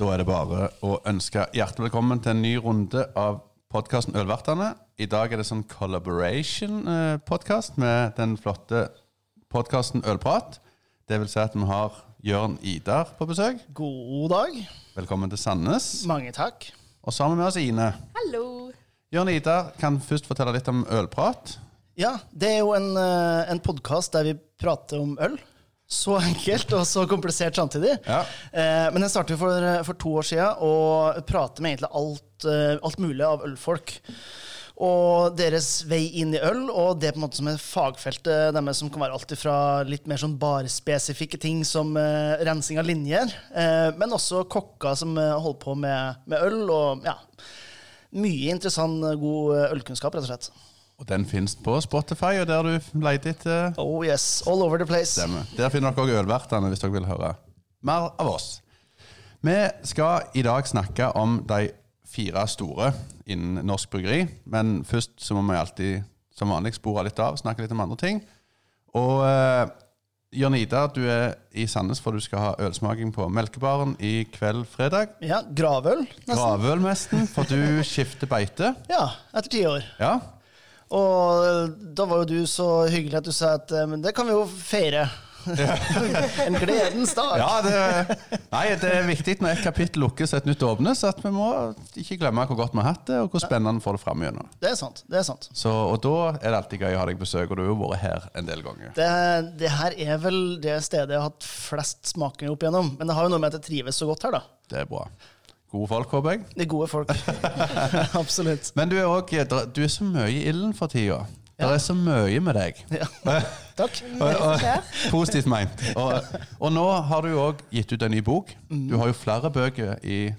Da er det bare å ønske hjertelig velkommen til en ny runde av podkasten Ølvertene. I dag er det sånn collaboration-podkast med den flotte podkasten Ølprat. Det vil si at vi har Jørn Idar på besøk. God dag. Velkommen til Sandnes. Mange takk. Og sammen med oss Ine. Hallo. Jørn Idar kan først fortelle litt om Ølprat. Ja, det er jo en, eh, en podkast der vi prater om øl. Så enkelt og så komplisert samtidig. Ja. Eh, men jeg startet for, for to år siden og prater med egentlig alt, eh, alt mulig av ølfolk. Og deres vei inn i øl, og det på en måte som er fagfeltet deres, som kan være alt fra litt mer sånn barspesifikke ting som eh, rensing av linjer, eh, men også kokker som eh, holder på med, med øl, og ja Mye interessant, god eh, ølkunnskap, rett og slett. Og den finnes på Spotify, og der du leter etter Oh yes, all over the place. Stemmer. Der finner dere òg Ølvertene hvis dere vil høre mer av oss. Vi skal i dag snakke om de fire store innen norsk bryggeri. Men først så må vi alltid som vanlig spore litt av, snakke litt om andre ting. Og uh, Jørn Ida, du er i Sandnes for du skal ha ølsmaking på Melkebaren i kveld fredag. Ja, Gravøl, nesten. Gravølmesten, for du skifter beite. Ja, etter ti år. Ja, Og da var jo du så hyggelig at du sa at eh, men det kan vi jo feire. en gledens dag. Ja, det, nei, det er viktig når et kapittel lukkes og et nytt åpnes, at vi må ikke glemme hvor godt vi har hatt det, og hvor spennende vi får det fram igjennom. Det er sant. det er sant. Så, og da er det alltid gøy å ha deg besøk, og du har jo vært her en del ganger. Det, det her er vel det stedet jeg har hatt flest smakinger opp igjennom. Men det har jo noe med at jeg trives så godt her, da. Det er bra. Gode folk, håper jeg. Det er gode folk. Absolutt. Men du er, også, du er så mye i ilden for tida. Det er så mye med deg. Ja. Takk. Og, og, positivt meint. Og, og nå har du òg gitt ut en ny bok. Du har jo flere bøker i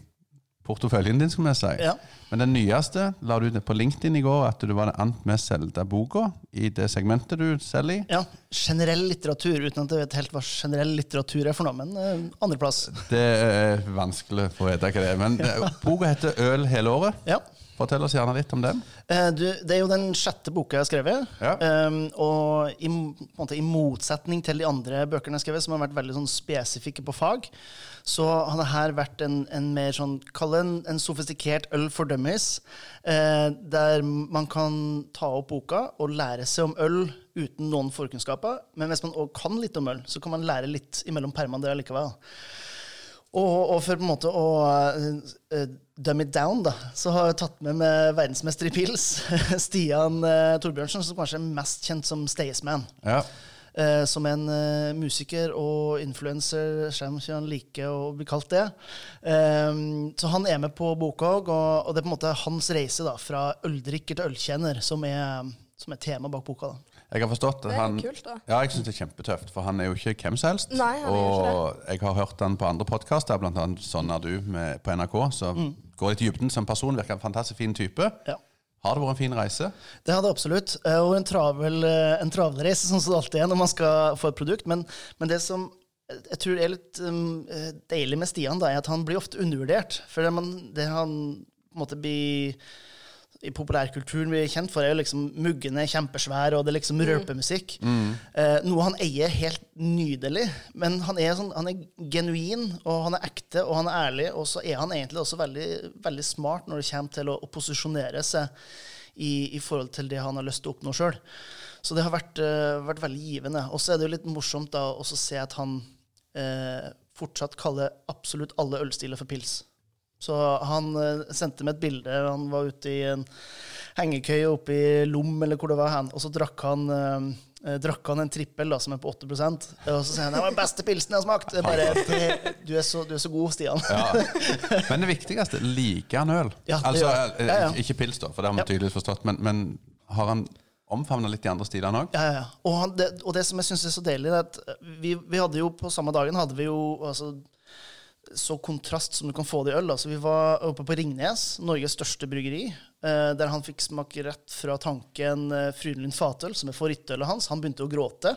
porteføljen din, skal vi si. Ja. Men den nyeste la du ut på LinkedIn i går at du var den annet mest solgte boka i det segmentet du selger i. Ja, Generell litteratur, uten at jeg vet helt hva generell litteratur er for noe. Men uh, andreplass. Det er vanskelig å få vite hva det er. Men ja. boka heter Øl hele året. Ja. Fortell oss gjerne litt om den. Eh, Du, det er jo den sjette boka jeg har skrevet. Ja. Um, og i, måte, i motsetning til de andre bøkene jeg har skrevet, som har vært veldig sånn spesifikke på fag, så har det her vært en, en mer sånn Kall det en, en sofistikert øl for dummies. Eh, der man kan ta opp boka og lære seg om øl uten noen forkunnskaper. Men hvis man òg kan litt om øl, så kan man lære litt imellom permene der likevel. Og, og for på en måte å uh, dumb it down, da, så har jeg tatt med meg verdensmester i pils, Stian uh, Torbjørnsen, som kanskje er mest kjent som Staysman. Ja. Uh, som en uh, musiker og influenser, selv om han liker å bli kalt det. Um, så han er med på boka òg, og, og det er på en måte hans reise da, fra øldrikker til ølkjenner som er, som er tema bak boka. da. Jeg har forstått at Det er han kult, da. Ja, jeg syns det er kjempetøft, for han er jo ikke hvem som helst. Nei, han er jo ikke og jeg har hørt han på andre podkaster, bl.a. Sånn er du med, på NRK, så går litt i dybden som person. Virker en fantastisk fin type. Ja. Har det vært en fin reise? Det har det absolutt. eh, Og en travel, eh, en travel reise, sånn som det alltid er når man skal få et produkt. Men, men det som jeg tror er litt um, deilig med Stian, da, er at han blir ofte undervurdert. For det, man, det han på en måte blir i populærkulturen blir kjent for, er jo liksom muggene kjempesvær, og det er liksom rølpemusikk. Eh, noe han eier helt nydelig. Men han er, sånn, han er genuin, og han er ekte, og han er ærlig. Og så er han egentlig også veldig, veldig smart når det kommer til å, å posisjonere seg i, i forhold til det han har lyst til å oppnå sjøl. Så det har vært, uh, vært veldig givende. Og så er det jo litt morsomt da å se at han uh, fortsatt kaller absolutt alle ølstiler for pils. Så han eh, sendte meg et bilde. Han var ute i en hengekøye oppe i Lom, eller hvor det var hen, og så drakk han eh, drakk han en trippel da, som er på 8% Og så sier han det var den beste pilsen jeg har smakt. Bare, du, er så, du er så god, Stian. Ja. Men det viktigste, liker han øl? Ja, altså, eh, Ja. Ikke pils, da, for det har vi tydeligvis forstått. Men, men har han omfavna litt de andre stilene òg? Ja, ja, ja. Og, han, det, og det som jeg syns er så deilig, er at vi, vi hadde jo på samme dagen hadde vi jo altså, så kontrast som du kan få det i øl. Altså, vi var oppe på Ringnes, Norges største bryggeri, eh, der han fikk smake rett fra tanken eh, Frydenlund Fatøl, som er favorittølet hans. Han begynte å gråte.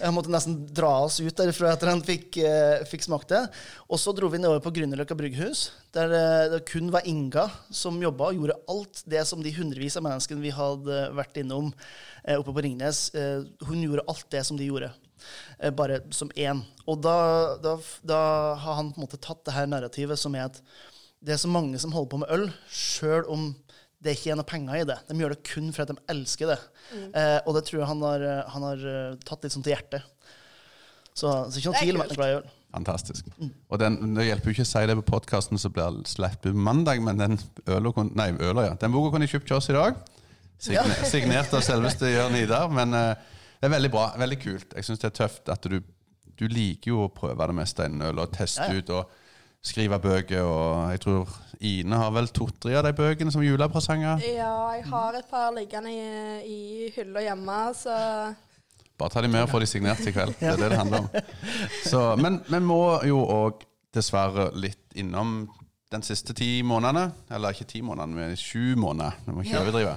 Han måtte nesten dra oss ut derfra etter han fikk, eh, fikk smakt det. Og så dro vi nedover på Grünerløkka brygghus, der det kun var Inga som jobba og gjorde alt det som de hundrevis av menneskene vi hadde vært innom oppe på Ringnes, hun gjorde alt det som de gjorde. Eh, bare som én. Og da, da, da har han på en måte tatt det her narrativet som er at det er så mange som holder på med øl, sjøl om det ikke er noe penger i det. De gjør det kun fordi de elsker det. Eh, og det tror jeg han har, han har eh, tatt litt sånn til hjertet. Så, så ikke noe Det er tvil om at han er glad i øl. Fantastisk. Og den, Det hjelper jo ikke å si det på podkasten som blir sluppet på mandag, men den øla Nei, øla, ja. Den boka kunne jeg kjøpt til oss i dag. Signe, Signert av selveste Jørn Idar. Men eh, det er veldig bra. Veldig kult. Jeg syns det er tøft at du Du liker jo å prøve det meste innen øl, og teste Ja, ut og skrive bøker. Og jeg tror Ine har vel to-tre av de bøkene som julepresanger. Ja, jeg har et par liggende i, i hylla hjemme, så Bare ta de med og få de signert i kveld. Det er det det handler om. Så, men vi må jo òg dessverre litt innom den siste ti månedene. Eller ikke ti månedene, men sju måneder. Vi må ikke Ja.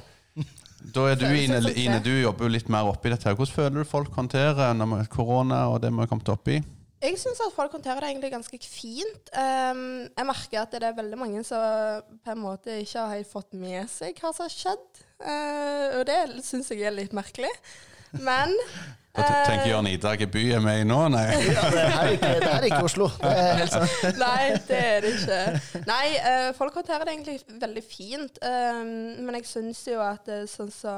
Da er du, Ine. Ine, du jobber jo litt mer oppi dette. her. Hvordan føler du folk håndterer korona og det vi har kommet opp i? Jeg syns at folk håndterer det egentlig ganske fint. Um, jeg merker at det er veldig mange som på en måte ikke har fått med seg hva som har skjedd. Uh, og det syns jeg er litt merkelig. Men Da tenker eh, Jørn Ida hvilken by er vi i nå? Nei. Ja, det er ikke, det er ikke Oslo. Det er helt sant. Nei, det er det ikke. Nei, eh, folk håndterer det egentlig veldig fint. ehm, men jeg syns jo at det er sånn så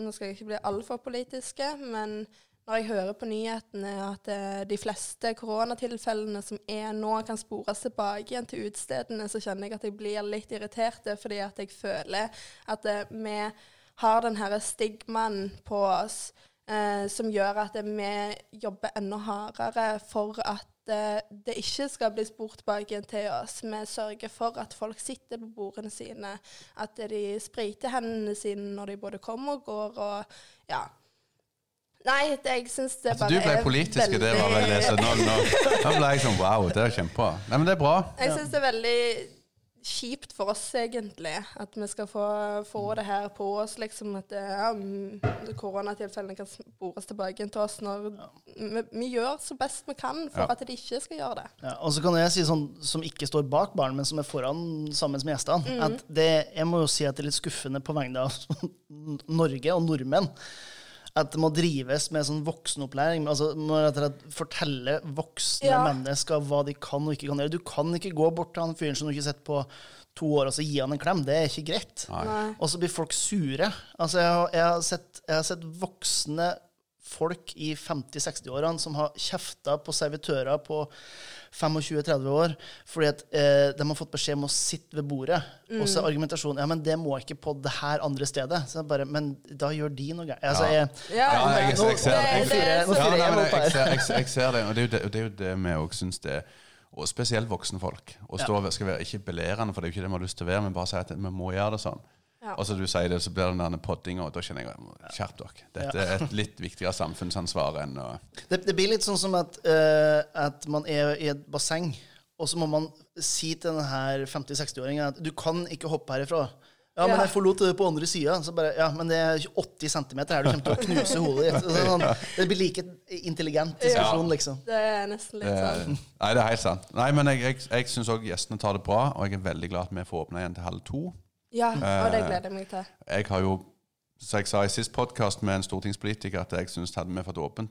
nå- skal jeg ikke bli altfor politiske, men når jeg hører på nyhetene at eh, de fleste koronatilfellene som er nå, kan spores tilbake igjen til utestedene, så kjenner jeg at jeg blir litt irritert, fordi at jeg føler at eh, vi har den her stigmaen på oss eh, som gjør at vi jobber enda hardere for at eh, det ikke skal bli spurt bak igjen til oss. Vi sørger for at folk sitter på bordene sine, at de spriter hendene sine når de både kommer og går, og ja. Nei, det, jeg syns det At bare du ble politisk, politisk, det var vel det. Så nå, nå, nå ble jeg sånn wow, det er kjempebra. Nei, men det er bra. Jeg syns det er veldig kjipt for oss, egentlig, at vi skal få, få det her på oss, liksom. At ja, mm, koronatilfellene kan spores tilbake til oss når vi, vi gjør så best vi kan for Ja. at de ikke skal gjøre det. Ja, og så kan jeg si sånn som ikke står bak barn, men som er foran sammen med gjestene, at det, jeg må jo si at det er litt skuffende på vegne av Norge og nordmenn. At det må drives med sånn voksenopplæring. Altså, må fortelle voksne Ja. mennesker hva de kan og ikke kan gjøre. Du kan ikke gå bort til han fyren som du ikke har sett på to år, og så gi han en klem. Det er ikke greit. Og så blir folk sure. Altså, jeg, har, jeg, har sett, jeg har sett voksne folk i 50-60-årene som har kjefta på servitører på 25-30 år fordi at eh, de har fått beskjed om å sitte ved bordet. Og så er argumentasjonen ja, men det må ikke på det her andre stedet. Så jeg bare, Men da gjør de noe gærent. Altså, Ja. jeg, Ja, Ja, jeg- jeg ser det. jeg- jeg jeg, ser, jeg, jeg det, og det er jo det, det, er jo det vi òg syns det er Og spesielt voksne folk. Og stå, skal være ikke belerende, for det er jo ikke det vi har lyst til å være, men bare si at vi må gjøre det sånn. Ja. Og så du sier det, så blir det den poddinga, og da kjenner jeg Skjerp dere. Dette er et litt viktigere samfunnsansvar enn å Det, det blir litt sånn som at, uh, at man er i et basseng, og så må man si til denne 50-60-åringen at du kan ikke hoppe herifra. Ja, men jeg forlot det på andre sida. Ja, men det er 80 cm her, du kommer til å knuse hodet ditt. Så Sånn, det blir like intelligent diskusjon, Ja. liksom. Det er nesten litt det, sånn. Nei, det er helt sant. Nei, men jeg, jeg, jeg syns òg gjestene tar det bra, og jeg er veldig glad at vi får åpna igjen til halv to. Ja, og Eh, det gleder jeg meg til. Jeg har jo, som jeg sa i sist podkast med en stortingspolitiker, at jeg syns hadde vi fått åpent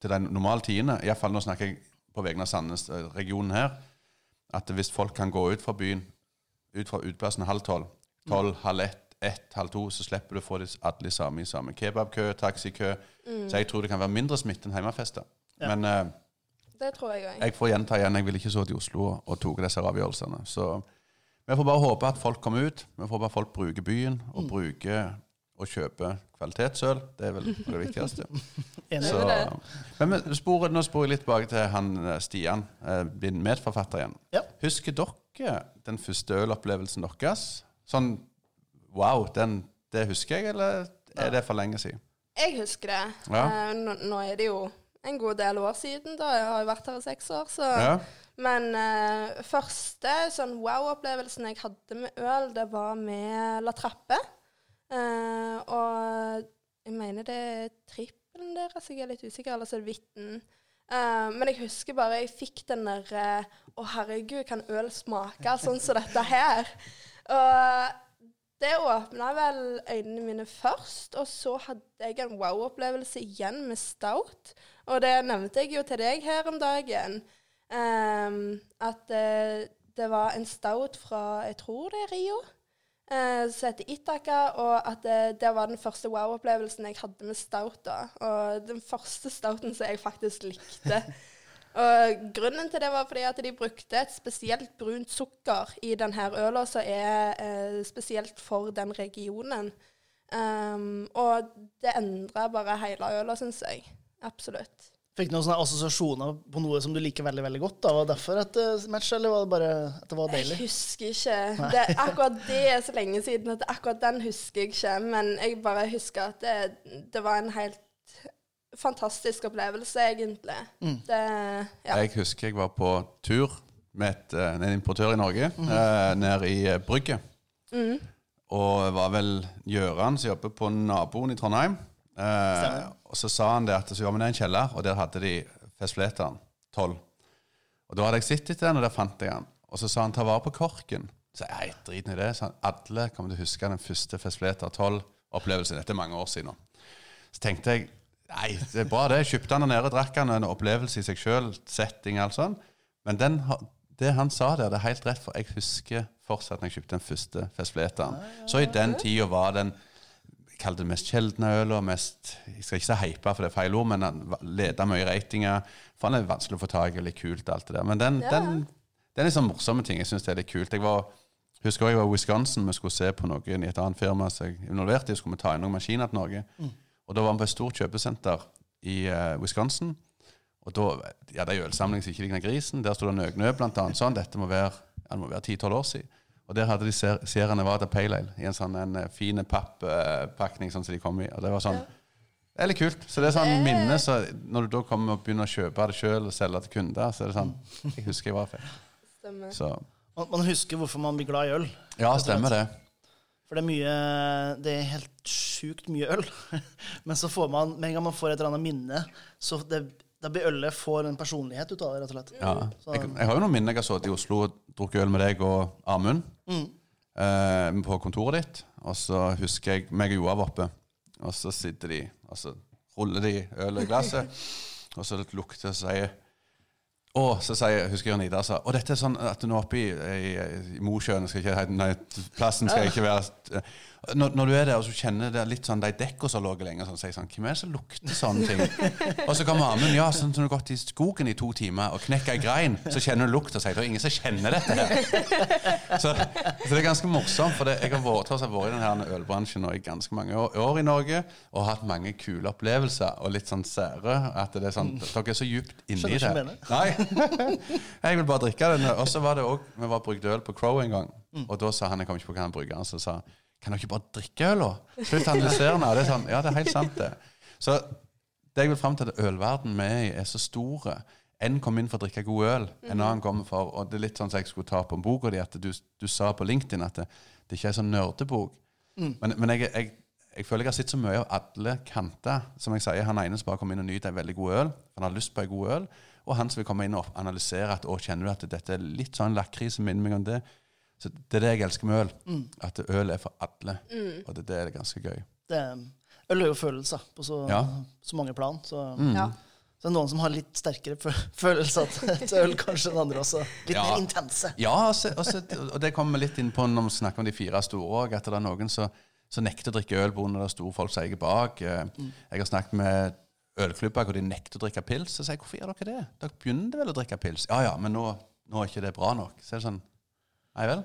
til de normale tidene, iallfall nå snakker jeg på vegne av Sandnes, eh, regionen her, at hvis folk kan gå ut fra byen, ut fra utplassen halv tolv, tolv, halv ett, ett, halv to, så slipper du å få alle samme i samme kebabkø, taxikø. Så jeg tror det kan være mindre smitte enn hjemmefester. Ja. Men uh, Det tror jeg òg. jeg får gjenta igjen, jeg vil ikke så til Oslo og, og tok disse avgjørelsene. Så vi får bare håpe at folk kommer ut. Vi får bare folk bruker byen, og bruker og kjøper kvalitetsøl. Det er vel det viktigste. Så, men vi nå sporer jeg litt tilbake til han eh, Stian, eh, din medforfatter igjen. Ja. Husker dere den første ølopplevelsen deres? Sånn wow, den, det husker jeg, eller er det for lenge siden? Jeg husker det. Ja. Eh, nå, nå er det jo en god del år siden, da. Jeg har jo vært her i seks år, så Ja. Men uh, første sånn wow-opplevelsen jeg hadde med øl, det var med La Trappe. Uh, og jeg mener det er trippelen deres, jeg er litt usikker, eller så er det Vitten. Uh, men jeg husker bare jeg fikk den der Å, Å, herregud, kan øl smake sånn som dette her? Og det åpna vel øynene mine først, og så hadde jeg en wow-opplevelse igjen med stout. Og det nevnte jeg jo til deg her om dagen. Um, at uh, det var en stout fra jeg tror det er Rio, uh, som heter Itaka. Og at uh, det var den første wow-opplevelsen jeg hadde med stout. da. Og den første stouten som jeg faktisk likte. Og Grunnen til det var fordi at de brukte et spesielt brunt sukker i denne øla, som er spesielt for den regionen. Um, og det endra bare hele øla, syns jeg. Absolutt. Fikk du noen sånne assosiasjoner på noe som du liker veldig veldig godt? da? Var det derfor et uh, match, eller var det bare at det var deilig? Jeg husker ikke. Det, akkurat det er så lenge siden at akkurat den husker jeg ikke. Men jeg bare husker at det, det var en helt fantastisk opplevelse, egentlig. Mm. Det, ja. Jeg husker jeg var på tur med et, eh, en importør i Norge, mm. eh, nede i eh, Brygge. Mm. Og var vel Gjøran som jobber på naboen i Trondheim. Eh, og så sa han det at så var vi nede i en kjeller, og der hadde de festfleteren. 12. Og da hadde jeg sett etter den, og der fant jeg den. Og så sa han ta vare på korken. Så jeg drit i det. Så alle kommer til å huske den første festfleter 12-opplevelsen. Dette er mange år siden. Så tenkte jeg Nei, det er bra det. Kjøpte han den nede, drakk han en opplevelse i seg sjøl, setting og alt sånn. Men den, det han sa der, det er helt rett, for jeg husker fortsatt når jeg kjøpte den første festfleteren. Så i den tida var den Kall det mest sjeldne øl og mest Jeg skal ikke si hypa, for det er feil ord, men han leda mye ratinger. For han er vanskelig å få tak i, litt kult, alt det der. Men den, ja. den, den er sånn morsomme ting. Jeg syns det er litt kult. Jeg var husker jeg var i Wisconsin. Vi skulle se på noen i et annet firma som jeg involverte i. Skulle vi ta inn noen maskiner til Norge. Mm. Og da var vi på et stort kjøpesenter i uh, Wisconsin. Og da ja, det er ølsamling som ikke ligner grisen. Der sto det Nøgnø blant annet sånn. Dette må være, ja, være 10-12 år siden. Og der hadde de Sierra Nevada Pale Ale i en sånn en uh, fin papppakning uh, sånn som de kom i. Og det var sånn Det er litt kult. Så det er sånn minne så Når du da kommer og begynner å kjøpe det sjøl og selge til kunder, så er det sånn Jeg husker jeg var fett. Så. Man, man husker hvorfor man blir glad i øl. Ja, stemmer det. For det er mye Det er helt sjukt mye øl. Men så får man, med en gang man får et eller annet minne, så det, da blir ølet får en personlighet ut av det, rett og slett. Ja. Jeg, jeg, har jo noen minner. Jeg har sittet i Oslo og drukket øl med deg og Amund mm. eh, på kontoret ditt. Og så husker jeg meg og Joa var oppe, og så sitter de, og så ruller de øl i glasset, og så lukter og sier og så sier, husker jeg Nidar sa Og dette er sånn at nå oppe i, i, i Mosjøen skal ikke, Nei, plassen skal ikke være når, når, du er der og så kjenner det litt sånn de dekka som lå lenger, sånn, sier sånn Hvem er det som lukter sånne ting? og så kommer Amund. Ja, sånn som du har gått i skogen i to timer og knekker ei grein, så kjenner du lukt og sier det er ingen som kjenner dette her. så, så, det er ganske morsomt, for det, jeg har vært, har vært i denne ølbransjen nå i ganske mange år, år, i Norge og hatt mange kule opplevelser og litt sånn sære. At det er sånn Dere er så djupt inni det. Nei. Jeg vil bare drikke den. Og så var det òg Vi var brukt øl på Crow en gang, mm. og da sa han Jeg kom ikke på hva han brygga, så sa kan dere ikke bare drikke øl. Slutt å analysere den. Det er sånn, ja, det er helt sant, det. Så det jeg vil fram til, at ølverdenen vi er i, er så store. En kom inn for å drikke god øl, en mhm. annen kom for Og det er litt sånn som jeg skulle ta på boka di, at du, du, sa på LinkedIn at det, det ikke er sånn nerdebok. Mm. Men, men jeg, jeg, jeg, føler jeg har sett så mye av alle kanter. Som jeg sier, Han ene som bare kom inn og nyter en veldig god øl, han har lyst på en god øl. Og han som vil komme inn og analysere at å, kjenner du at dette er litt sånn lakris som minner meg om det. Så Det er det jeg elsker med øl. Mm. At øl er for alle. Mm. Og det, det, er ganske gøy. Det, øl er jo følelser på så, ja. så mange plan. Så, mm. ja. så det er noen som har litt sterkere følelser til øl kanskje enn andre også. Litt ja. mer intense. Ja, også, også, og det kommer vi litt inn på når vi snakker om de fire store òg, at det er noen som nekter å drikke øl pga. det er store folk som eier bak. Mm. Jeg har snakket med ølklubber hvor de nekter å drikke pils. Så sier jeg hvorfor gjør dere det? Dere begynner vel å drikke pils? Ja ja, men nå, nå er ikke det bra nok. Så er det sånn Nei vel?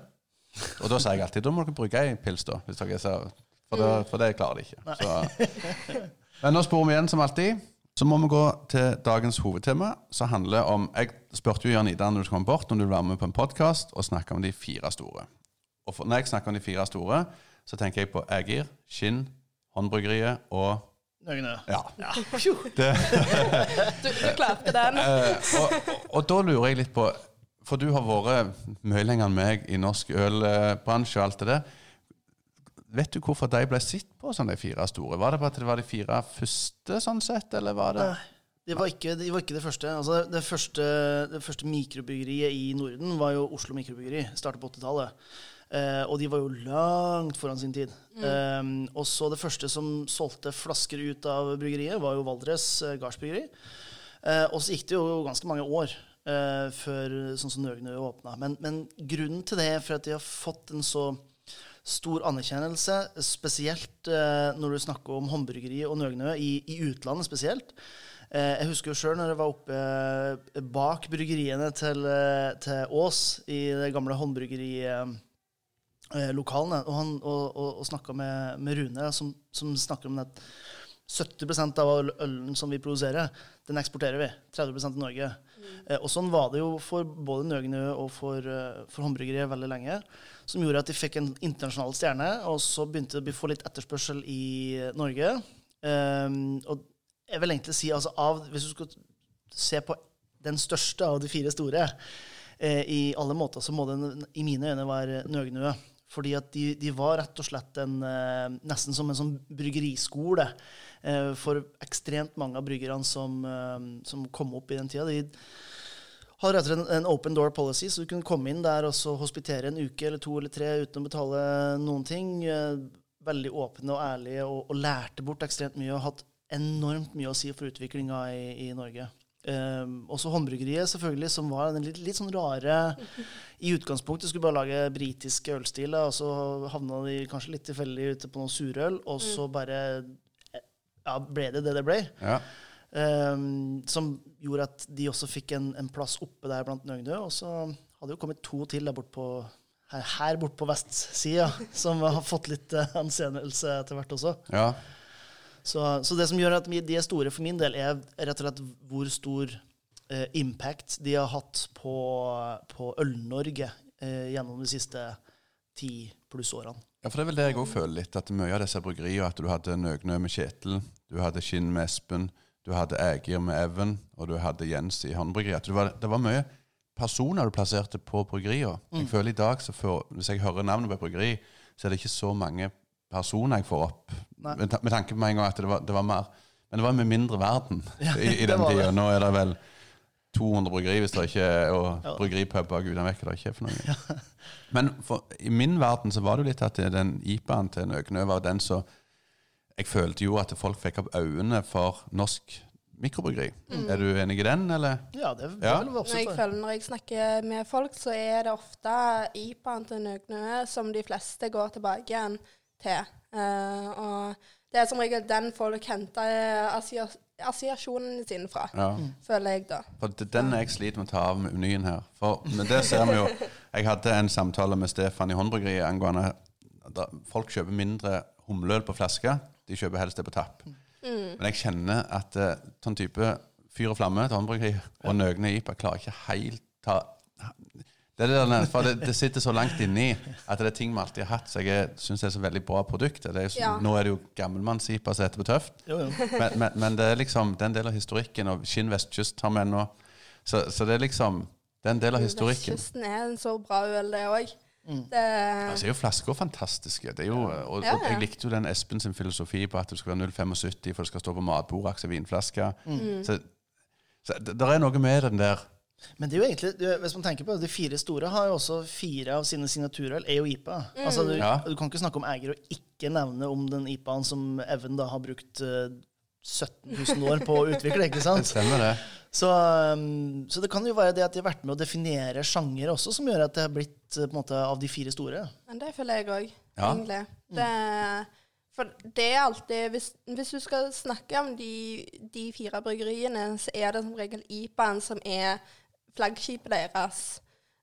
Og da sier jeg alltid da må dere bruke ei pils, da. Hvis dere ser, for, det, for det klarer de ikke. Så. Men nå sporer vi igjen, som alltid. Så må vi gå til dagens hovedtema, som handler om Jeg spurte jo Jan Ida når du kom bort, om du vil være med på en podkast og snakke om de fire store. Og for, når jeg snakker om de fire store, så tenker jeg på Ægir, Skinn, Håndbryggeriet og Nøgne. Ja. ja. Det, du, du klarte den. uh, og, og, og da lurer jeg litt på for du har vært mye lenger enn meg i norsk ølbransje og alt det der. Vet du hvorfor de ble sett på som de fire store? Var det bare at det var de fire første, sånn sett, eller var det det var, ikke, det var ikke det første. Altså, det, første det første mikrobryggeriet i Norden var jo Oslo Mikrobryggeri. Startet på 80-tallet. Eh, og de var jo langt foran sin tid. Eh, og så det første som solgte flasker ut av bryggeriet, var jo Valdres eh, gardsbryggeri. Eh, og så gikk det jo ganske mange år eh, før sånn som Nøgnø åpna. Men, men grunnen til det er for at de har fått en så stor anerkjennelse, spesielt når du snakker om håndbryggeri og Nøgnø, i, i utlandet spesielt. Eh, jeg husker jo sjøl når jeg var oppe bak bryggeriene til, til Ås, i det gamle håndbryggerilokalene, og, han- og, og, og snakka med, med Rune, som, som snakker om at 70% av ølen som vi produserer, den eksporterer vi. 30% til Norge. Eh, og sånn var det jo for både Nøgnø og for, eh, for håndbryggeriet veldig lenge. Som gjorde at de fikk en internasjonal stjerne, og så begynte det å få litt etterspørsel i eh, Norge. Eh, og jeg vil egentlig si altså av, Hvis du skal se på den største av de fire store eh, i alle måter, så må den i mine øyne være Nøgnø. Fordi at de, de var rett og slett en, eh, nesten som en sånn bryggeriskole eh, for ekstremt mange av bryggerne som, eh, som kom opp i den tida. De hadde rett og slett en, en open door policy, så du kunne komme inn der og så hospitere en uke eller to eller tre uten å betale noen ting. Veldig åpne og ærlige, og, og lærte bort ekstremt mye og hatt enormt mye å si for utviklinga i, i Norge. Um, også håndbryggeriet, selvfølgelig, som var den litt, litt sånn rare I utgangspunktet skulle bare lage britiske ølstiler, og så havna de kanskje litt tilfeldig ute på noe surøl, og så bare ja, ble det det det ble. Ja. Um, som gjorde at de også fikk en, en plass oppe der blant Nøgnø. Og så hadde jo kommet to til der bort på, her, her bort på vestsida, som har fått litt uh, anseelse etter hvert også. ja. Så, så det som gjør at de er store for min del, er rett og slett hvor stor eh, impact de har hatt på, på Øl-Norge eh, gjennom de siste ti pluss årene. Ja, for det er vel det jeg òg føler litt. At mye av disse bryggeriene At du hadde Nøgnø med Kjetil, du hadde Kinn med Espen, du hadde Ægir med Even, og du hadde Jens i håndbryggeriet. Det, var- det var mye personer du plasserte på bryggeriene. Jeg føler i dag, så får, Hvis jeg hører navnet på et bryggeri, så er det ikke så mange personer jeg får opp. Med, med tanke på meg en gang at det var, det var mer Men det var med mindre verden Ja, i, i den tida. Nå er det vel 200 bryggeri hvis det ikke er og Ja. bryggeripuber gudene vekk det ikke er for noe. Men for, i min verden så var det jo litt at den IPA-en til Nøgnø var den som Jeg følte jo at folk fikk opp øynene for norsk mikrobryggeri. Er du enig i den, eller? Ja, det, det Ja. vil være Når jeg føler når jeg snakker med folk, så er det ofte IPA-en til Nøgnø som de fleste går tilbake igjen til. Uh, og det er som regel den folk henter assiasjonen assosiasjonene sine fra, Ja. føler jeg da. For det, den jeg sliter med å ta av med menyen her. For med det ser vi jo Jeg hadde en samtale med Stefan i Håndbryggeriet angående da Folk kjøper mindre humleøl på flaske. De kjøper helst det på tapp. Men jeg kjenner at uh, sånn type Fyr og flamme til Håndbryggeri og Nøgne IPA klarer ikke helt ta det, er det, der- for det, det sitter så langt inni at det er ting vi alltid har hatt, så jeg syns det er så veldig bra produkt. Det er så- Ja. Nå er det jo gammelmannssipa som heter på tøft. Jo, jo. Men, men, men det er liksom det er en del av historikken, og Skinn vestkyst har vi ennå. Så, så det er liksom Det er en del av historikken. Vestkysten er en så bra øl, det òg. Det Altså, er jo flasker fantastiske. Det er jo, og, Ja, og ja. jeg likte jo den Espen sin filosofi på at det skal være 0,75 for det skal stå på matbordet, akkurat vinflaske. Mm. Så, så det, det er noe med den der Men det er jo egentlig, hvis man tenker på det, de fire store har jo også fire av sine signaturøl er jo IPA. Altså, du, Ja. du kan ikke snakke om eier og ikke nevne om den IPA-en som Even da har brukt eh, 17 000 år på å utvikle, ikke sant? Det stemmer, det. Så, um, så det kan jo være det at de har vært med å definere sjanger også, som gjør at det har blitt eh, på en måte av de fire store. Men det føler jeg òg, Ja. egentlig. Det, for det er alltid hvis, hvis du skal snakke om de, de fire bryggeriene, så er det som regel IPA-en som er flaggskipet deres.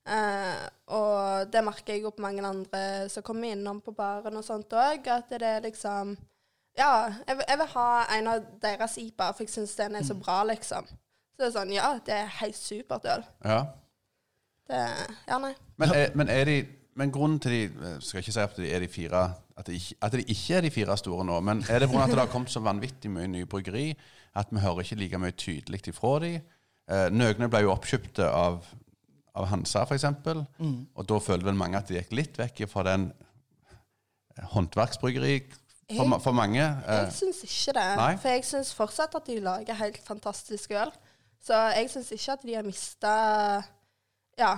Eh, og det merker jeg jo på mange andre som kommer innom på baren og sånt òg, at det er liksom Ja, jeg, vil- jeg vil ha en av deres IPA, for jeg syns den er så bra, liksom. Så det er sånn, ja, det er helt supert øl. Ja. Det, ja, nei. Men, er, men, er de, men grunnen til de Skal ikke si at de er de fire at de, ikke, at de ikke er de fire store nå, men er det pga. at det har kommet så vanvittig mye nye bryggeri at vi hører ikke like mye tydelig ifra de? Eh, Nøgne ble jo oppkjøpt av, av Hansa, f.eks., Mm. og da følte vel mange at de gikk litt vekk fra den håndverksbryggeri for, ma- for mange. Eh, Jeg syns ikke det. Nei? For jeg syns fortsatt at de lager helt fantastisk øl. Så jeg syns ikke at de har mista ja,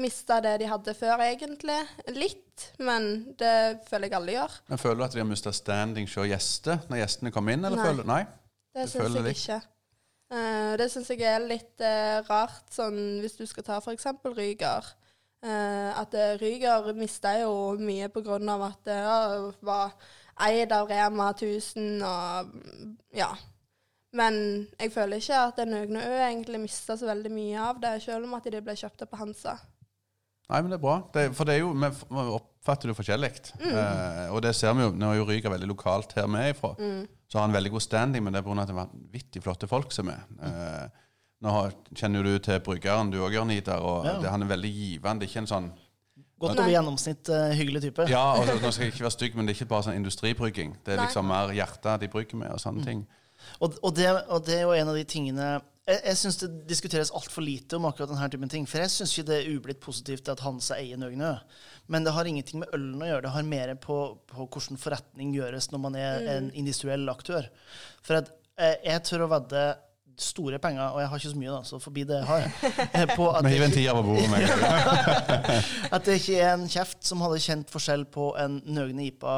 mista det de hadde før, egentlig. Litt, men det føler jeg alle gjør. Men Føler du at de har mista standing hos gjester når gjestene kommer inn? Eller Nei. føler Nei? Det det syns jeg litt? ikke. Eh, det syns jeg er litt eh, rart, sånn hvis du skal ta f.eks. Ryger. Eh, at Ryger mista jo mye av at det var eid av Rema 1000 og ja. Men jeg føler ikke at Nøgne Ø egentlig mista så veldig mye av det, selv om at de ble kjøpt opp på Hansa. Nei, men det er bra. Det, for det er jo, vi oppfatter det forskjellig. Eh, og det ser vi jo, nå er jo Ryga veldig lokalt her vi er ifra. Så har han veldig god standing, men det er pga. at det er vanvittig flotte folk som er. Eh, nå har, kjenner du til bryggeren, du òg, Jørn Idar, og Ja. det, han er veldig givende. Det ikke en sånn Godt over gjennomsnitt uh, hyggelig type. Ja, og nå skal jeg ikke være stygg, men det er ikke bare sånn industribrygging. Det er Nei. liksom mer hjertet de brygger med, og sånne ting. Og, og, det, og det er jo en av de tingene Jeg, jeg syns det diskuteres altfor lite om akkurat denne typen ting. For jeg syns ikke det er ublitt positivt at Hansa eier Nøgnø. Men det har ingenting med ølen å gjøre. Det har mer på, på hvordan forretning gjøres når man er en industriell aktør. For at eh, jeg tør å vedde store penger, og jeg har ikke så mye, da, så forbi det har, jeg. på at Vi det, en ikke, tier på bordet med at det ikke er en kjeft som hadde kjent forskjell på en Nøgne IPA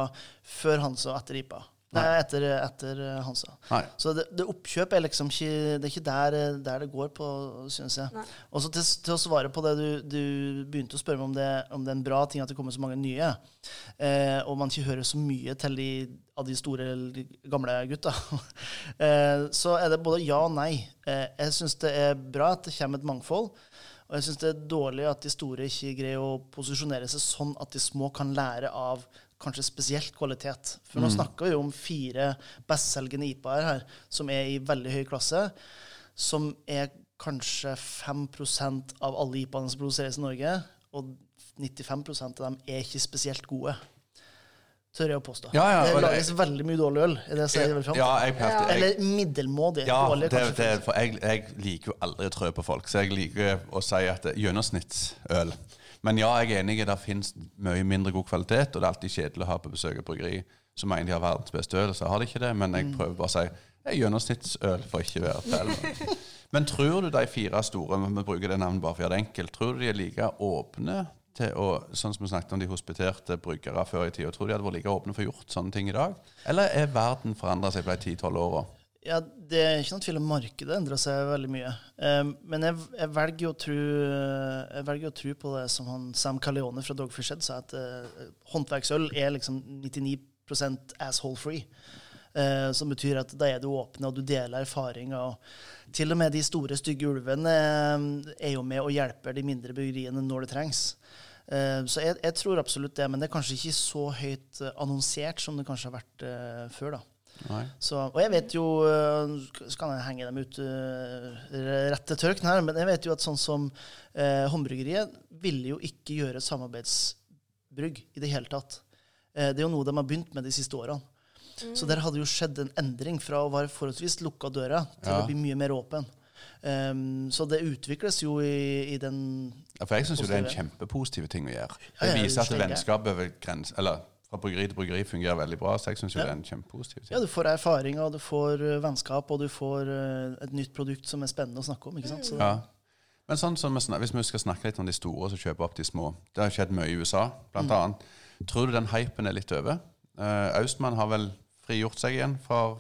før Hansa og etter IPA. Nei, etter, etter eh, Hansa. Nei. Så det, det oppkjøp er liksom ikke Det er ikke der, der det går på, synes jeg. Og så til, til å svare på det du, du begynte å spørre meg om det, om det er en bra ting at det kommer så mange nye, eh, og man ikke hører så mye til de, av de store gamle gutta, eh, så er det både ja og nei. Eh, jeg syns det er bra at det kommer et mangfold. Og jeg syns det er dårlig at de store ikke greier å posisjonere seg sånn at de små kan lære av kanskje spesielt kvalitet. For nå snakker vi jo om fire bestselgende IPA-er her, som er i veldig høy klasse, som er kanskje 5% av alle IPA-ene som produseres i Norge, og 95% av dem er ikke spesielt gode. Tør jeg å påstå. Ja, ja, det lages veldig mye dårlig øl. Er det jeg sier vel fram? Ja, jeg, jeg, Eller middelmådig. Ja, dårlig, det, det, for jeg, jeg liker jo aldri å trø på folk, så jeg liker å si at gjennomsnittsøl. Men ja, jeg er enig i det finnes mye mindre god kvalitet, og det er alltid kjedelig å ha på besøk et bryggeri som mener de har verdens beste øl, så har de ikke det. Men Mm. jeg prøver bare å si det er gjennomsnittsøl for ikke å være feil. Men tror du de fire store, vi bruker det navnet bare for å gjøre det enkelt, tror du de er like åpne til å, sånn som vi snakket om de hospiterte bryggere før i tida, tror de hadde vært like åpne for å gjort sånne ting i dag? Eller er verden forandra seg på de 10-12 åra? Ja, Det er ikke noen tvil om markedet endrer seg veldig mye. Um, men jeg, jeg, velger tro, jeg velger å tro på det som han Sam Caleone fra Dogfish Head sa, at uh, håndverksøl er liksom 99% asshole free. Uh, som betyr at da er du åpne, og du deler erfaringer. Og til og med de store, stygge ulvene uh, er jo med og hjelper de mindre bryggeriene når det trengs. Så jeg, jeg tror absolutt det, men det er kanskje ikke så høyt annonsert som det kanskje har vært før. da. Så, og jeg vet jo Så kan jeg henge dem ut øh, rett til tørken her, men jeg vet jo at sånn som øh, Håndbryggeriet ville jo ikke gjøre samarbeidsbrygg i det hele tatt. Eh, det er jo noe de har begynt med de siste årene. Så der hadde jo skjedd en endring fra å være forholdsvis lukka døra til Ja. å bli mye mer åpen. Um, så det utvikles jo i, i den Ja, for jeg syns jo det er en kjempepositiv ting å gjøre. Det viser at vennskap over grens, eller fra bryggeri til bryggeri fungerer veldig bra. Så jeg syns jo Ja. det er en kjempepositiv ting. Ja, du får erfaring, og du får øh, vennskap, og du får øh, et nytt produkt som er spennende å snakke om. ikke sant? Så, Ja. Men sånn som vi Hvis vi skal snakke litt om de store som kjøper opp de små Det har skjedd mye i USA, blant Mm. annet. Tror du den hypen er litt over? Uh, Austmann har vel frigjort seg igjen fra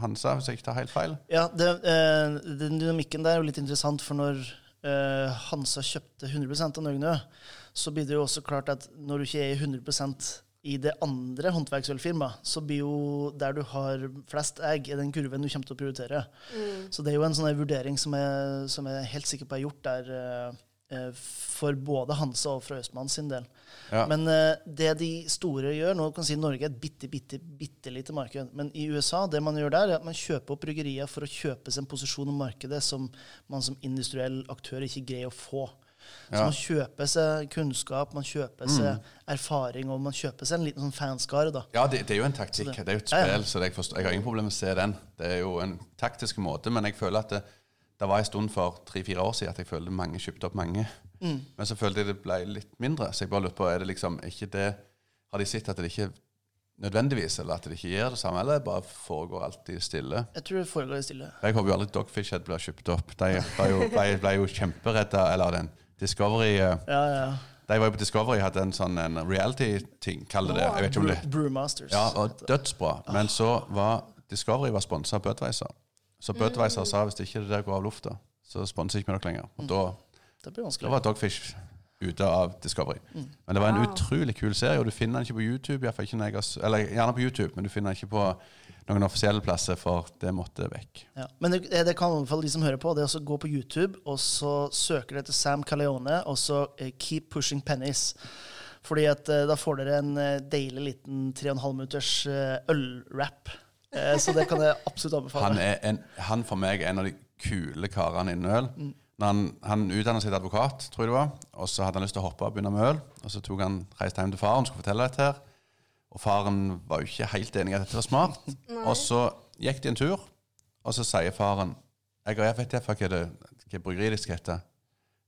Hansa, hvis jeg ikke tar helt feil? Ja, det, uh, den dynamikken der er jo litt interessant, for når uh, Hansa kjøpte 100% av Nøgnø, så blir det jo også klart at når du ikke er i 100 i det andre håndverksølfirmaet, så blir jo der du har flest egg, er den kurven du kommer til å prioritere. Så det er jo en sånn vurdering som jeg, som jeg er helt sikker på er gjort der eh, eh, for både Hansa og fra Østmann sin del. Ja. Men eh, det de store gjør Nå kan si Norge er et bitte, bitte, bitte lite marked. Men i USA det man gjør der, er at man kjøper opp bryggerier for å kjøpe seg en posisjon i markedet som man som industriell aktør ikke greier å få. Så man kjøper seg kunnskap, man kjøper seg erfaring, og man kjøper seg en liten sånn fanskare. da. Ja, det, det er jo en taktikk. Det- Det, er jo et spill, så jeg, forstår, jeg har ingen problemer med å se den. Det er jo en taktisk måte, men jeg føler at det, det var en stund for tre-fire år siden at jeg følte mange kjøpte opp mange. Mm. Men så følte jeg det ble litt mindre. Så jeg bare lurte på, er det liksom ikke det Har de sett at det ikke nødvendigvis, eller at det ikke gjør det samme, eller bare foregår alltid stille? Jeg tror det foregår stille. Jeg håper jo aldri Dogfish Head blir kjøpt opp. De ble jo, ble, ble jo kjemperedda, eller den Discovery eh, Ja, ja. De var jo på Discovery hadde en sånn en reality-ting, kall det det. Om det Brewmasters. Ja, og dødsbra. Men så var Discovery var sponsa av Budweiser. Så Budweiser sa hvis ikke det der går av lufta, så sponser ikke vi dere lenger. Og da, Det blir da var Dogfish ute av Discovery. Men det var en Wow. utrolig kul serie, og du finner den ikke på YouTube. ikke eller gjerne på YouTube, men du finner den ikke på noen offisielle plasser, for det måtte vekk. Ja. Men det, det kan i hvert fall de som hører på, det er å gå på YouTube, og så søker dere etter Sam Caleone, og så eh, Keep Pushing Pennies. Fordi at eh, da får dere en eh, deilig liten 3,5 minutters. Eh, så det kan jeg absolutt anbefale. Han er en, han for meg er en av de kule karene innen øl. Når han, han utdannet seg til advokat, tror jeg det var, og så hadde han lyst til å hoppe og begynne med øl. Og så tok han reiste hjem til faren og skulle fortelle dette her. Og faren var jo ikke helt enig i at dette var smart. og så gikk de en tur, og så sier faren Jeg, jeg vet ikke hva det hva bryggeriet de skal hete.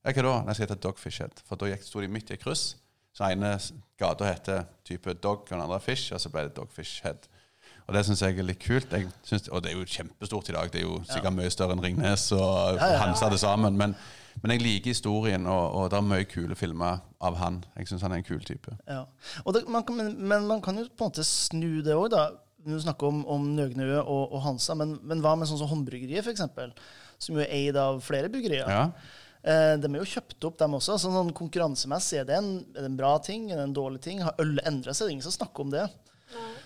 Ja, hva da? Nei, skal hete Dogfish Head. For da sto de midt i et kryss. Så ene s- gata heter type Dog, og den andre Fish, og så ble det Dogfish Head. Og det syns jeg er litt kult. Jeg synes, og det er jo kjempestort i dag. Det er jo sikkert mye større enn Ringnes og Ja, ja, ja. Hansa det sammen. Men, men jeg liker historien, og, og det er mye kule filmer av han. Jeg syns han er en kul type. Ja. Og det, man kan, men, men man kan jo på en måte snu det òg, da. Du snakker om, om Nøgnø og, og Hansa, men, men hva med sånn som Håndbryggeriet, f.eks.? Som jo er eid av flere bryggerier. Ja. Eh, de er jo kjøpt opp, dem også. Så sånn konkurransemessig, er det, en, er det en bra ting? Er det en dårlig ting? Har ølet endra seg? Det er ingen som snakker om det.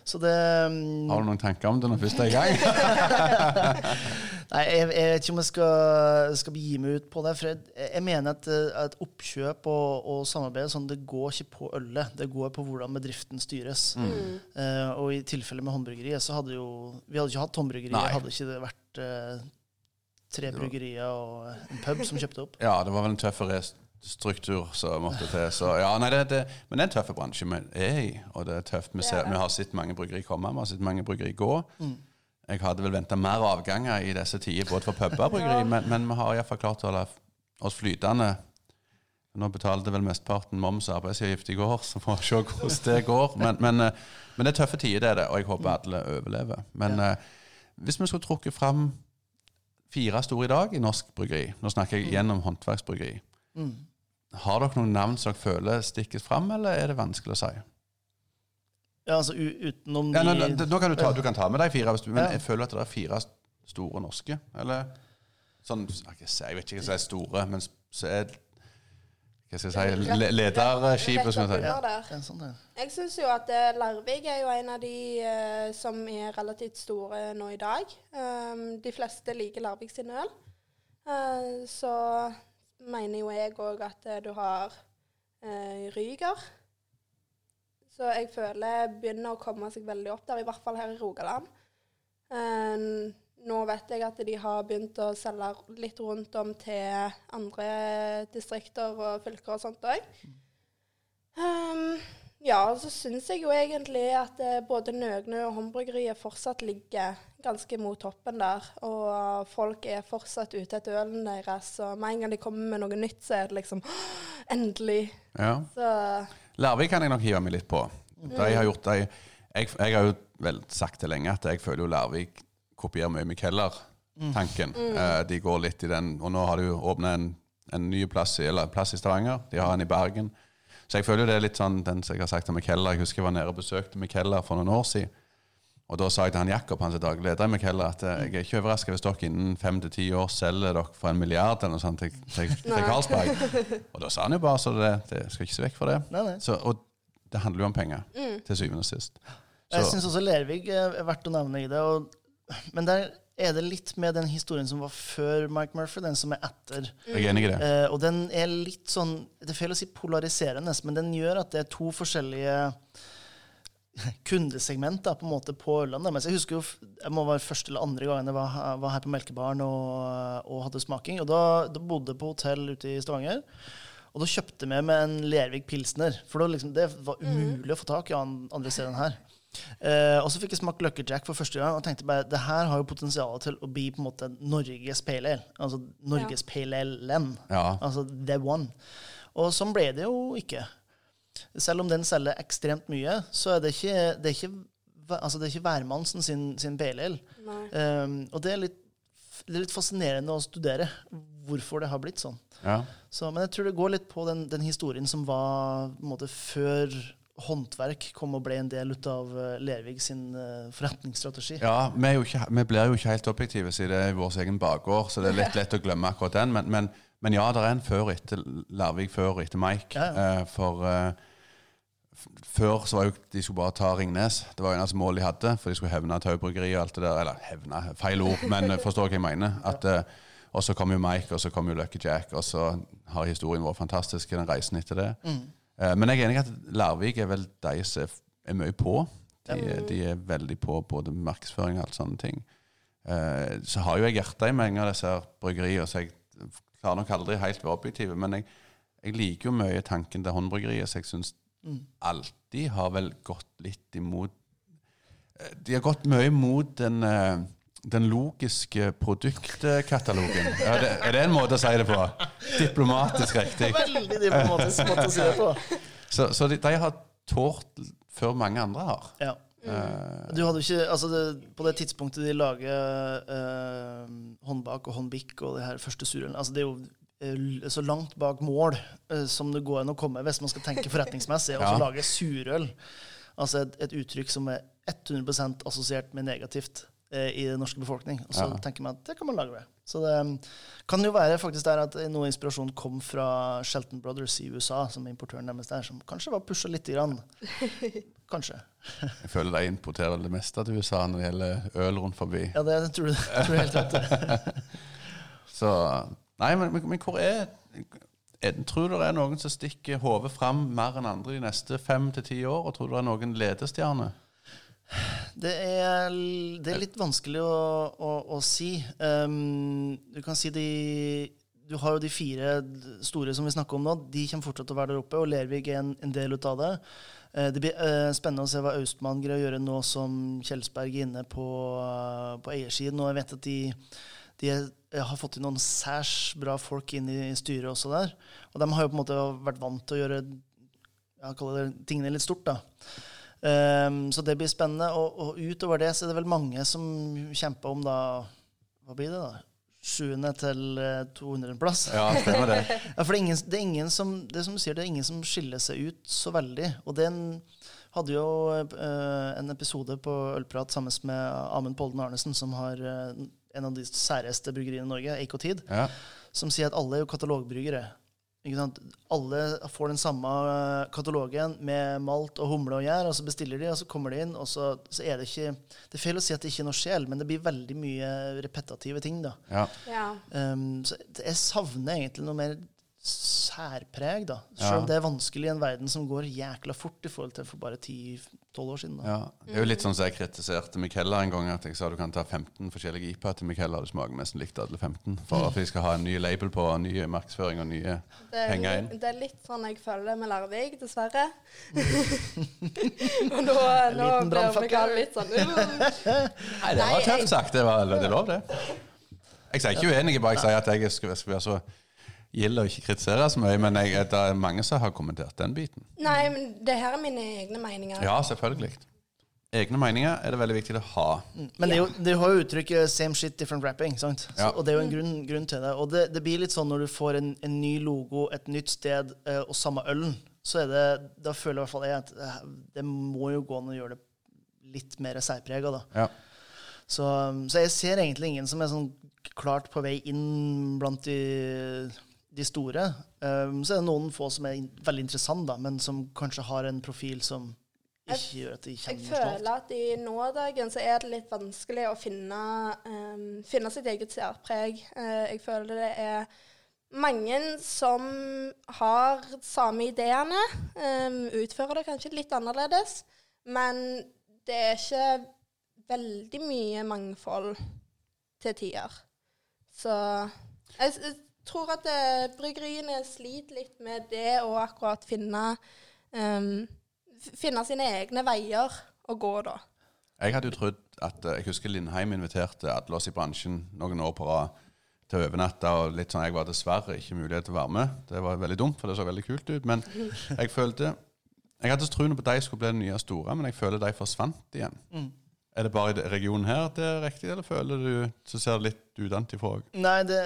Så det mm, Har du noen tanker om det når først er i gang? Nei, jeg, jeg vet ikke om jeg skal, skal begi meg ut på det. For jeg, jeg mener at, eh, at oppkjøp og, og samarbeid sånn, det går ikke på ølet. Det går på hvordan bedriften styres. Eh, og i tilfelle med håndbryggeriet, så hadde jo Vi hadde ikke hatt håndbryggeri. Nei. hadde ikke det vært uh, tre bryggerier og en pub som kjøpte opp. Ja, det var vel en tøffere struktur som måtte til. Så, ja, nei, det, det, men det er en tøff bransje vi er i, og det er tøft. Vi, ser, vi har sett mange bryggeri komme, vi har sett mange bryggeri gå. Jeg hadde vel venta mer avganger i disse tider, både for puber og bryggeri, men, men vi har iallfall klart å holde oss flytende. Nå betalte vel mesteparten moms og arbeidsgift i går, så får vi se hvordan det går. Men, men, eh, men det er tøffe tider, det er det, og jeg håper alle overlever. Men ja. hvis vi skulle trukket fram fire store i dag i norsk bryggeri, nå snakker jeg gjennom håndverksbryggeri, Mm. har dere noen navn som dere føler stikkes fram, eller er det vanskelig å si? Ja, altså u utenom de Ja, nå, nå, nå kan du, ta, du kan ta med de fire, hvis du, men Ja. jeg føler at det er fire store norske. Eller sånn Jeg vet ikke hva som er store, men så er Hva skal jeg si le- Lederskipet, skal jeg si. Ja. Der. Ja, sånn. Jeg syns jo at eh, Larvik er jo en av de eh, som er relativt store nå i dag. Um, de fleste liker Larvik sin øl. Eh, så mener jo jeg òg at du har eh, Ryger. Så jeg føler begynner å komme seg veldig opp der, i hvert fall her i Rogaland. Eh, nå vet jeg at de har begynt å selge litt rundt om til andre distrikter og fylker og sånt òg. Um, ja, og så syns jeg jo egentlig at eh, både Nøgnø og Håndbryggeriet fortsatt ligger ganske mot toppen der. Og folk er fortsatt ute etter ølen deres. Og med en gang de kommer med noe nytt, så er det liksom Endelig. Ja. Så Larvik kan jeg nok hive meg litt på. De har gjort de, jeg, jeg har jo vel sagt det lenge at jeg føler jo Larvik kopierer mye Mikeller-tanken. Eh, de går litt i den Og nå har de jo åpna en, en ny plass i, eller plass i Stavanger. De har en i Bergen. Så jeg føler jo det er litt sånn den som jeg har sagt til Mikeller. Jeg husker jeg var nede og besøkte Mikeller for noen år siden. Og da sa jeg til han Jakob, han som daglig leder i Mikeller, at eh, jeg er ikke overraska hvis dere innen fem til ti år selger dere for en milliard eller noe sånt til, til. Carlsberg. Og da sa han jo bare så det, det skal ikke se vekk fra det. Nei, nei. Så, og det handler jo om penger, til syvende og sist. Jeg Så, syns også Lervig er verdt å nevne i det. Og, men der er det litt med den historien som var før Mike Murphy, den som er etter. jeg er enig i det. Eh, og den er litt sånn Det er feil å si polariserende, men den gjør at det er to forskjellige kundesegment da, på en måte på Ørland Mens jeg husker jo, jeg må være første eller andre gangen jeg var, her- var her på Melkebaren og, og hadde smaking. Og da, da bodde jeg på hotell ute i Stavanger. Og da kjøpte jeg med en Lervik pilsner. For da liksom, det var umulig å få tak i an- andre steder enn her. Eh, og så fikk jeg smakt Lucky Jack for første gang og tenkte bare det her har jo potensial til å bli på en måte Norges pale ale. Altså Norges pale ale-len. Ja. Altså the one. Og sånn ble det jo ikke. Selv om den selger ekstremt mye, så er det ikke, det er ikke, altså det er ikke hvermannsen sin, sin BLL. Um, og det er litt det er litt fascinerende å studere hvorfor det har blitt sånn. Ja. Så, men jeg tror det går litt på den, den historien som var på en måte, før håndverk kom og ble en del ut av eh, Lervig sin eh, forretningsstrategi. Ja, vi, er jo ikke, vi blir jo ikke helt objektive siden det er vår egen bakgård, så det er litt lett å glemme akkurat den. Men, men, men ja, det er en før etter Larvik før etter Mike. Ja, ja. Eh, for eh, før så var jo de skulle bare ta Ringnes. Det var eneste mål de hadde, for de skulle hevne Tau bryggeri og alt det der. Eller hevne, feil ord, men eh, forstår hva jeg mener. At, og så kom jo Mike, og så kom jo Lucky Jack, og så har historien vært fantastisk den reisen etter det. Eh, Men jeg er enig i at Larvik er vel de som er, mye på. De, de er veldig på både markedsføring og alt sånne ting. Eh, Så har jo jeg hjertet i mange av disse bryggeriene, så jeg klarer nok aldri helt være objektiv. Men jeg, jeg liker jo mye tanken til håndbryggeriet, så jeg syns alltid har vel gått litt imot eh, De har gått mye imot den, eh, den logiske produktkatalogen. Er det, er det en måte å si det på? Diplomatisk riktig. Veldig diplomatisk måte å si det på. Så, så de, de har tålt før mange andre har. Ja. Eh, Du hadde jo ikke, altså det, På det tidspunktet de lager eh, håndbak og håndbikk og det her første surølen altså Det er jo eh, så langt bak mål eh, som det går an å komme hvis man skal tenke forretningsmessig. Og så Ja. lage surøl. Altså et, et uttrykk som er 100% assosiert med negativt i den norske befolkning. Og så Ja. tenker man at det kan man lage ved Så det um, kan jo være faktisk der at noe inspirasjon kom fra Shelton Brothers i USA, som importøren deres der, som kanskje var pusha lite grann. Kanskje. jeg føler de importerer det meste til USA når det gjelder øl rundt forbi. Ja, det tror jeg, tror jeg helt rett. Så Nei, men, men, men hvor er er- Tror du det er noen som stikker hodet fram mer enn andre de neste fem til ti år? Og tror du det er noen ledestjerner? Det er, det er litt vanskelig å, å, å si. Um, du kan si de Du har jo de fire store som vi snakker om nå. De kommer fortsatt til å være der oppe, og Lervig er en, en del ut av det. Uh, det blir uh, spennende å se hva Austmann greier å gjøre nå som Kjelsberg er inne på, uh, på eiersiden. Og jeg vet at de, de er, har fått inn noen særs bra folk inn i styret også der. Og de har jo på en måte vært vant til å gjøre tingene litt stort, da. Ehm, så det blir spennende. Og, og utover det så er det vel mange som kjemper om da Hva blir det, da? Sjuende til eh, 200.-plass. Ja, stemmer det. Ja, for det er, ingen, det er ingen som det er som du sier, det er ingen som skiller seg ut så veldig. Og den hadde jo uh, en episode på Ølprat sammen med Amund Polden Arnesen, som har uh, en av de særeste bryggeriene i Norge, Eik Tid, Ja. som sier at alle er jo katalogbryggere. Ikke sant? Alle får den samme eh, katalogen med malt og humle og gjær, og så bestiller de, og så kommer de inn, og så, så er det ikke Det er feil å si at det ikke er noe sjel, men det blir veldig mye repetative ting, da. Ja. Ja. Um, så jeg savner egentlig noe mer særpreg, da. Ja. Selv om det er vanskelig i en verden som går jækla fort i forhold til for bare 10-12 år siden. Da. ja. Det er jo litt sånn som jeg kritiserte Michaela en gang. At jeg sa du kan ta 15 forskjellige IPA til Michaela. Det smaker nesten likt alle 15. For at vi skal ha en ny label på, ny markedsføring og nye Det er, penger inn. det er litt sånn jeg føler det med Larvik, dessverre. og nå, nå blir brannfakkel. Litt sånn uh. Nei, det var tøft sagt. Det, var, det er lov, det. Jeg sier ikke uenig, bare jeg sier at jeg skal være så gild ikke ikke kritisere så mye. Men jeg, det er mange som har kommentert den biten. Nei, men det her er mine egne meninger. Ja, selvfølgelig. Egne meninger er det veldig viktig å ha. Men det, er jo, det har jo uttrykket 'same shit, different rapping'. Sant? Så, Ja. Og det er jo en grunn, grunn til det. Og det, det blir litt sånn når du får en, en ny logo, et nytt sted eh, og samme ølen, så er det Da føler i hvert fall jeg at eh, det må jo gå an å gjøre det litt mer særprega, da. Ja. Så, så jeg ser egentlig ingen som er sånn klart på vei inn blant de, de store. Um, så er det noen få som er veldig interessante, men som kanskje har en profil som ikke gjør at de kjenner Jeg føler at i nådagen så er det litt vanskelig å finne, um, finne sitt eget særpreg. Uh, jeg føler det er mange som har samme ideene, um, utfører det kanskje litt annerledes, men det er ikke veldig mye mangfold til tider. Så jeg, jeg tror at eh, bryggeriene sliter litt med det å akkurat finne um, finne sine egne veier å gå, da. Jeg hadde jo trodd at eh, Jeg husker Lindheim inviterte alle oss i bransjen noen år på rad til å overnatte. og litt sånn, Jeg var dessverre ikke mulighet til å være med. Det var veldig dumt, for det så veldig kult ut. Men jeg følte Jeg hadde troen på at de skulle bli det nye store, men jeg føler de forsvant igjen. Mm. Er det bare i regionen her at det er riktig, eller føler du så ser det litt utenfra òg? Nei, det,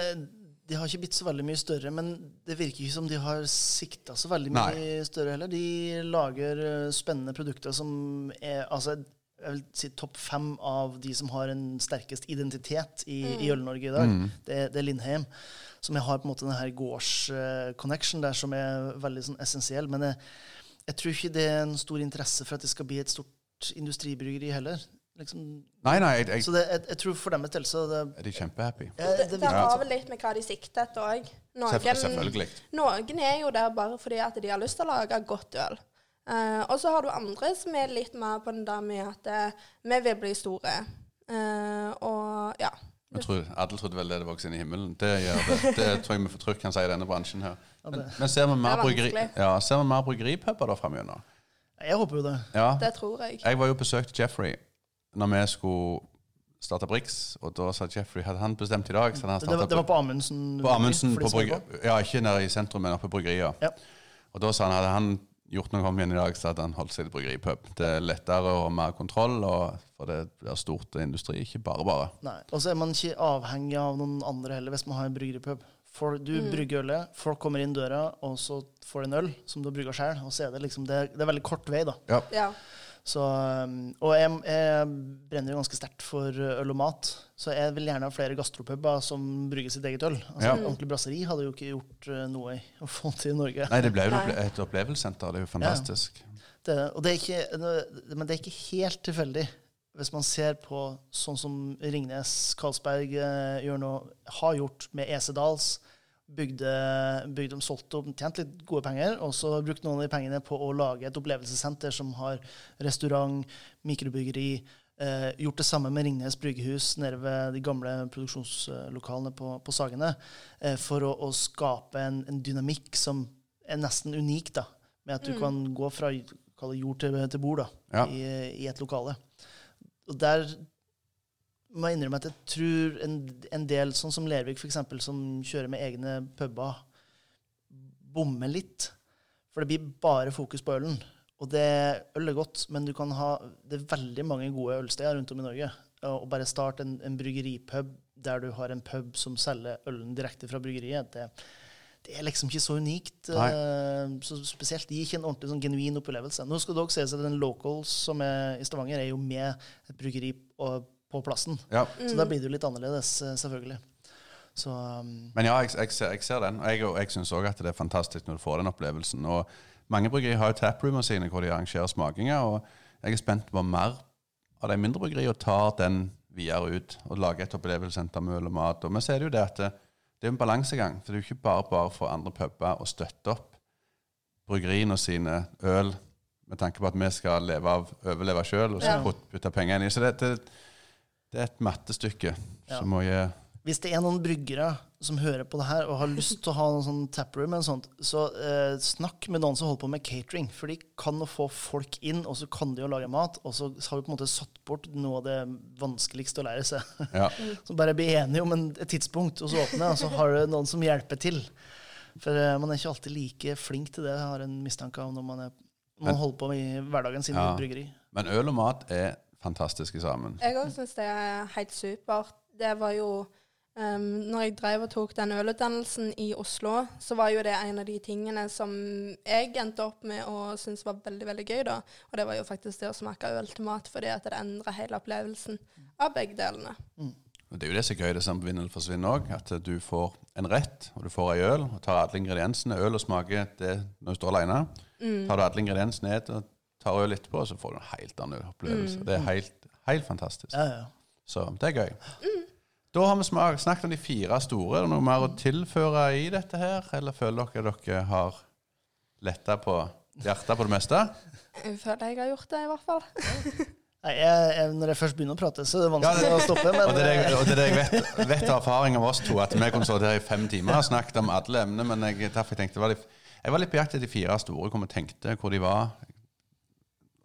de har ikke blitt så veldig mye større, men det virker ikke som de har sikta så veldig mye Nei. større heller. De lager eh, spennende produkter som er altså, jeg vil si topp fem av de som har en sterkest identitet i, i Øl-Norge i dag. Mm. Det, det er Lindheim. Som jeg har på en måte denne gårds-connection der, som er veldig sånn essensiell. Men jeg, jeg tror ikke det er en stor interesse for at det skal bli et stort industribryggeri heller. Liksom. Nei, nei, jeg, jeg, Så det, jeg, jeg tror for deres del så det, er de kjempehappy? ja, Det, det det har vel litt med hva de sikter etter òg. Noen er jo der bare fordi at de har lyst til å lage godt øl. Uh, og så har du andre som er litt mer på den der med at eh, vi vil bli store. Uh, og ja. Tror, alle trodde vel det det vokste inn i himmelen. Det, gjør det. det tror jeg vi får trykk kan si i denne bransjen her. Men, men ser vi mer, er bryggeri, ja, ser vi mer bryggeripuber da framover? Jeg håper jo det. Ja. Det tror jeg. Jeg var jo besøkt Jeffrey når vi skulle starte Brix, og da sa Jeffrey Hadde han bestemt i dag, så hadde han Det var, det var på Amundsen. på Amundsen. På brygge, ja, ikke nede i sentrum, men oppe på bryggeriet. Ja. Og da sa han hadde han gjort noe om igjen i dag, så hadde han holdt seg til bryggeripub. Det er lettere og mer kontroll, og for det blir stort industri, ikke bare bare. Nei. Og så er man ikke avhengig av noen andre heller hvis man har en bryggeripub. For du brygger ølet, folk kommer inn døra, og så får de en øl som du har brygga sjøl. Og så er det liksom det, det er veldig kort vei, da. Ja. Ja. Så, um, og jeg, jeg brenner jo ganske sterkt for øl og mat, så jeg vil gjerne ha flere gastropuber som brygger sitt eget øl. Altså, Ja. Ordentlig brasseri hadde jo ikke gjort uh, noe i å få til i Norge. Nei, det ble jo et opplevelsessenter. Det er jo fantastisk. Det, er det. og det er ikke, men det er ikke helt tilfeldig. Hvis man ser på sånn som Ringnes Karlsberg eh, gjør nå, har gjort med Esedals. Bygde, bygde de solgte og tjent litt gode penger, og så brukt noen av de pengene på å lage et opplevelsessenter som har restaurant, mikrobryggeri. Eh, gjort det samme med Ringnes Bryggehus nede ved de gamle produksjonslokalene på, på Sagene. Eh, for å, å skape en, en dynamikk som er nesten unik, da. Med at du kan gå fra jord til, til bord da, Ja. i, i et lokale. Og der må jeg innrømme at jeg tror en, en del, sånn som Lervik f.eks., som kjører med egne puber, bommer litt. For det blir bare fokus på ølen. Og det, øl er godt, men du kan ha, det er veldig mange gode ølsteder rundt om i Norge. Og bare starte en, en bryggeripub der du har en pub som selger ølen direkte fra bryggeriet, det, det er liksom ikke så unikt. Eh, så spesielt det gir ikke en ordentlig sånn genuin opplevelse. Nå skal det også sies at den Locals som er i Stavanger, er jo med et bryggeri på, på plassen. Ja. Så da blir det jo litt annerledes, eh, selvfølgelig. Så um, Men ja, jeg, jeg, ser, jeg ser den. Og jeg, jeg syns òg at det er fantastisk når du får den opplevelsen. Og mange bryggerier har jo taproomer sine hvor de arrangerer smakinger. Og jeg er spent på mer av de mindre bryggeriene tar den videre ut og lager et opplevelsessenter med øl og mat. Og vi ser jo det at det, det er en balansegang. For det er jo ikke bare bare for andre puber å støtte opp bryggeriene sine øl med tanke på at vi skal leve av, overleve sjøl og så putte penger inn i. Så det, det, det er et mattestykke Ja. som må gi hvis det er noen bryggere som hører på det her og har lyst til å ha noen sånn taproom, eller sånt, så eh, snakk med noen som holder på med catering. For de kan jo få folk inn, og så kan de jo lage mat. Og så har vi på en måte satt bort noe av det vanskeligste å lære seg. Ja. Så bare bli enige om en, et tidspunkt, og så åpne, og så har du noen som hjelper til. For eh, man er ikke alltid like flink til det, jeg har en mistanke om når man, er, man holder på i hverdagen sin Ja. bryggeri. Men øl og mat er fantastiske sammen. Jeg òg syns det er helt supert. Det var jo um, Når jeg drev og tok den ølutdannelsen i Oslo, så var jo det en av de tingene som jeg endte opp med og synes var veldig veldig gøy. da. Og det var jo faktisk det å smake øl til mat, fordi at det endrer hele opplevelsen av begge delene. Og Det er jo det som er gøy, det som vinner eller forsvinner òg. At du får en rett, og du får ei øl, og tar alle ingrediensene. Øl og smaker det når du står alene. Tar du alle ingrediensene ned og tar øl etterpå, så får du en helt annen opplevelse. Det er helt, helt fantastisk. Ja, ja. Så det er gøy. Da har vi snakket om de fire store. Er det noe mer å tilføre i dette her, eller føler dere dere har letta på hjertet på det meste? Jeg føler jeg har gjort det, i hvert fall. Nei, jeg, jeg, når jeg først begynner å prate, så er det vanskelig Ja, å stoppe. Men Og det er det det er det jeg vet, vet av erfaring av oss to, at vi kunne stått her i fem timer og snakket om alle emner, men jeg, derfor jeg tenkte, var litt, jeg var litt på jakt etter de fire store, hvor vi tenkte hvor de var.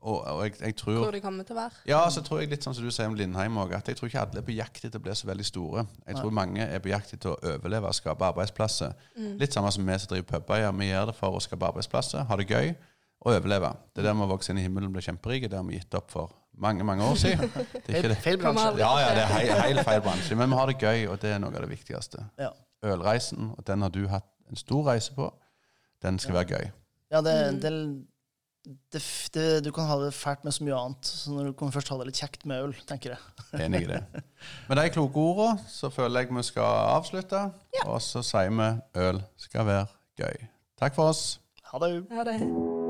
Og, og jeg, jeg tror Hvor de kommer til å være. Ja, så tror jeg litt sånn som du sier om Lindheim òg, at jeg tror ikke alle er på jakt etter å bli så veldig store. Jeg tror mange er på jakt etter å overleve og skape arbeidsplasser. Litt samme som vi som driver puber Ja, Vi gjør det for å skape arbeidsplasser, ha det gøy, og overleve. Det er der vi har vokst inn i himmelen og blir kjemperike. Det har vi gitt opp for mange mange år siden. Det er Feil, ikke feil bransje. Ja, ja, det er helt, helt feil bransje. Men vi har det gøy, og det er noe av det viktigste. Ja. Ølreisen, og den har du hatt en stor reise på, den skal være gøy. Ja, det, Mm. det, det, det, du kan ha det fælt med så mye annet, så når du kan først ha det litt kjekt med øl, tenker jeg. Enig i det. Med de kloke ordene så føler jeg vi skal avslutte, og så sier vi øl skal være gøy. Takk for oss. Ha det. Ha det.